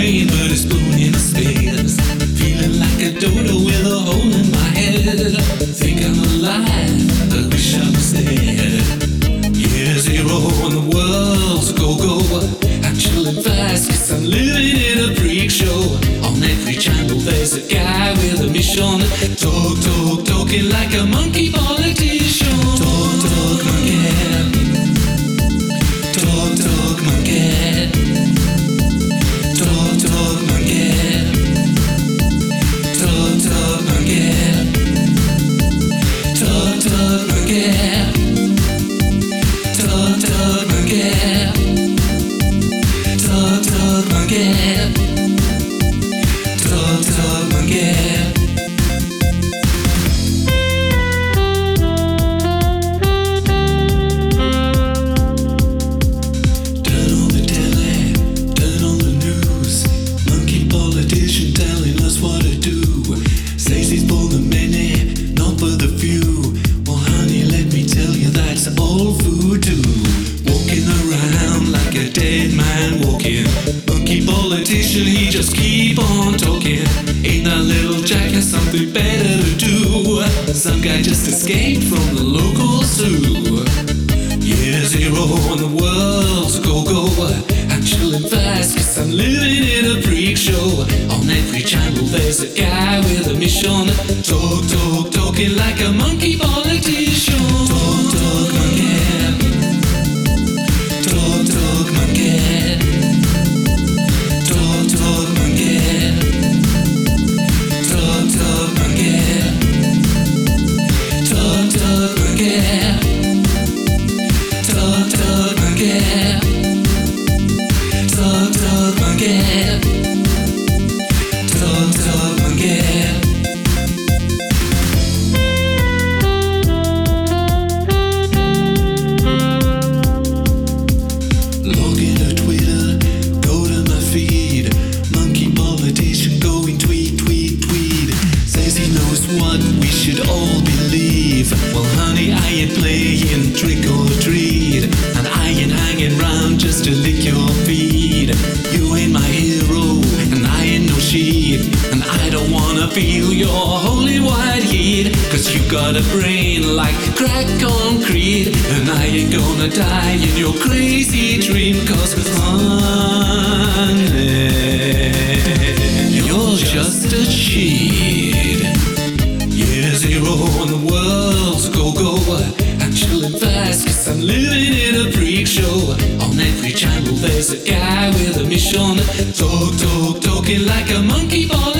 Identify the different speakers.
Speaker 1: praying, but a spoon instead. Feeling like a dodo with a hole in my head. Think I'm alive, but wish I was dead. Yeah, zero in the world's a go go. Actual advice, cause I'm living in a freak show. On every channel, there's a guy with a mission. Talk, talk, talking like a monkey. Forget. Something better do? Some guy just escaped from the local zoo. Yeah, zero on the world's go-go I'm chilling fast cause I'm living in a freak show On every channel there's a guy with a mission Talk, talk, talking like a monkey politician all believe. Well, honey, I ain't playing trick or treat. And I ain't hanging round just to lick your feet. You ain't my hero, and I ain't no sheep. And I don't wanna feel your holy white heat. Cause you got a brain like crack concrete. And I ain't gonna die in your crazy dream. Cause honey, you're just a cheat. Living in a freak show. On every channel there's a guy with a mission. Talk, talk, talking like a monkey ball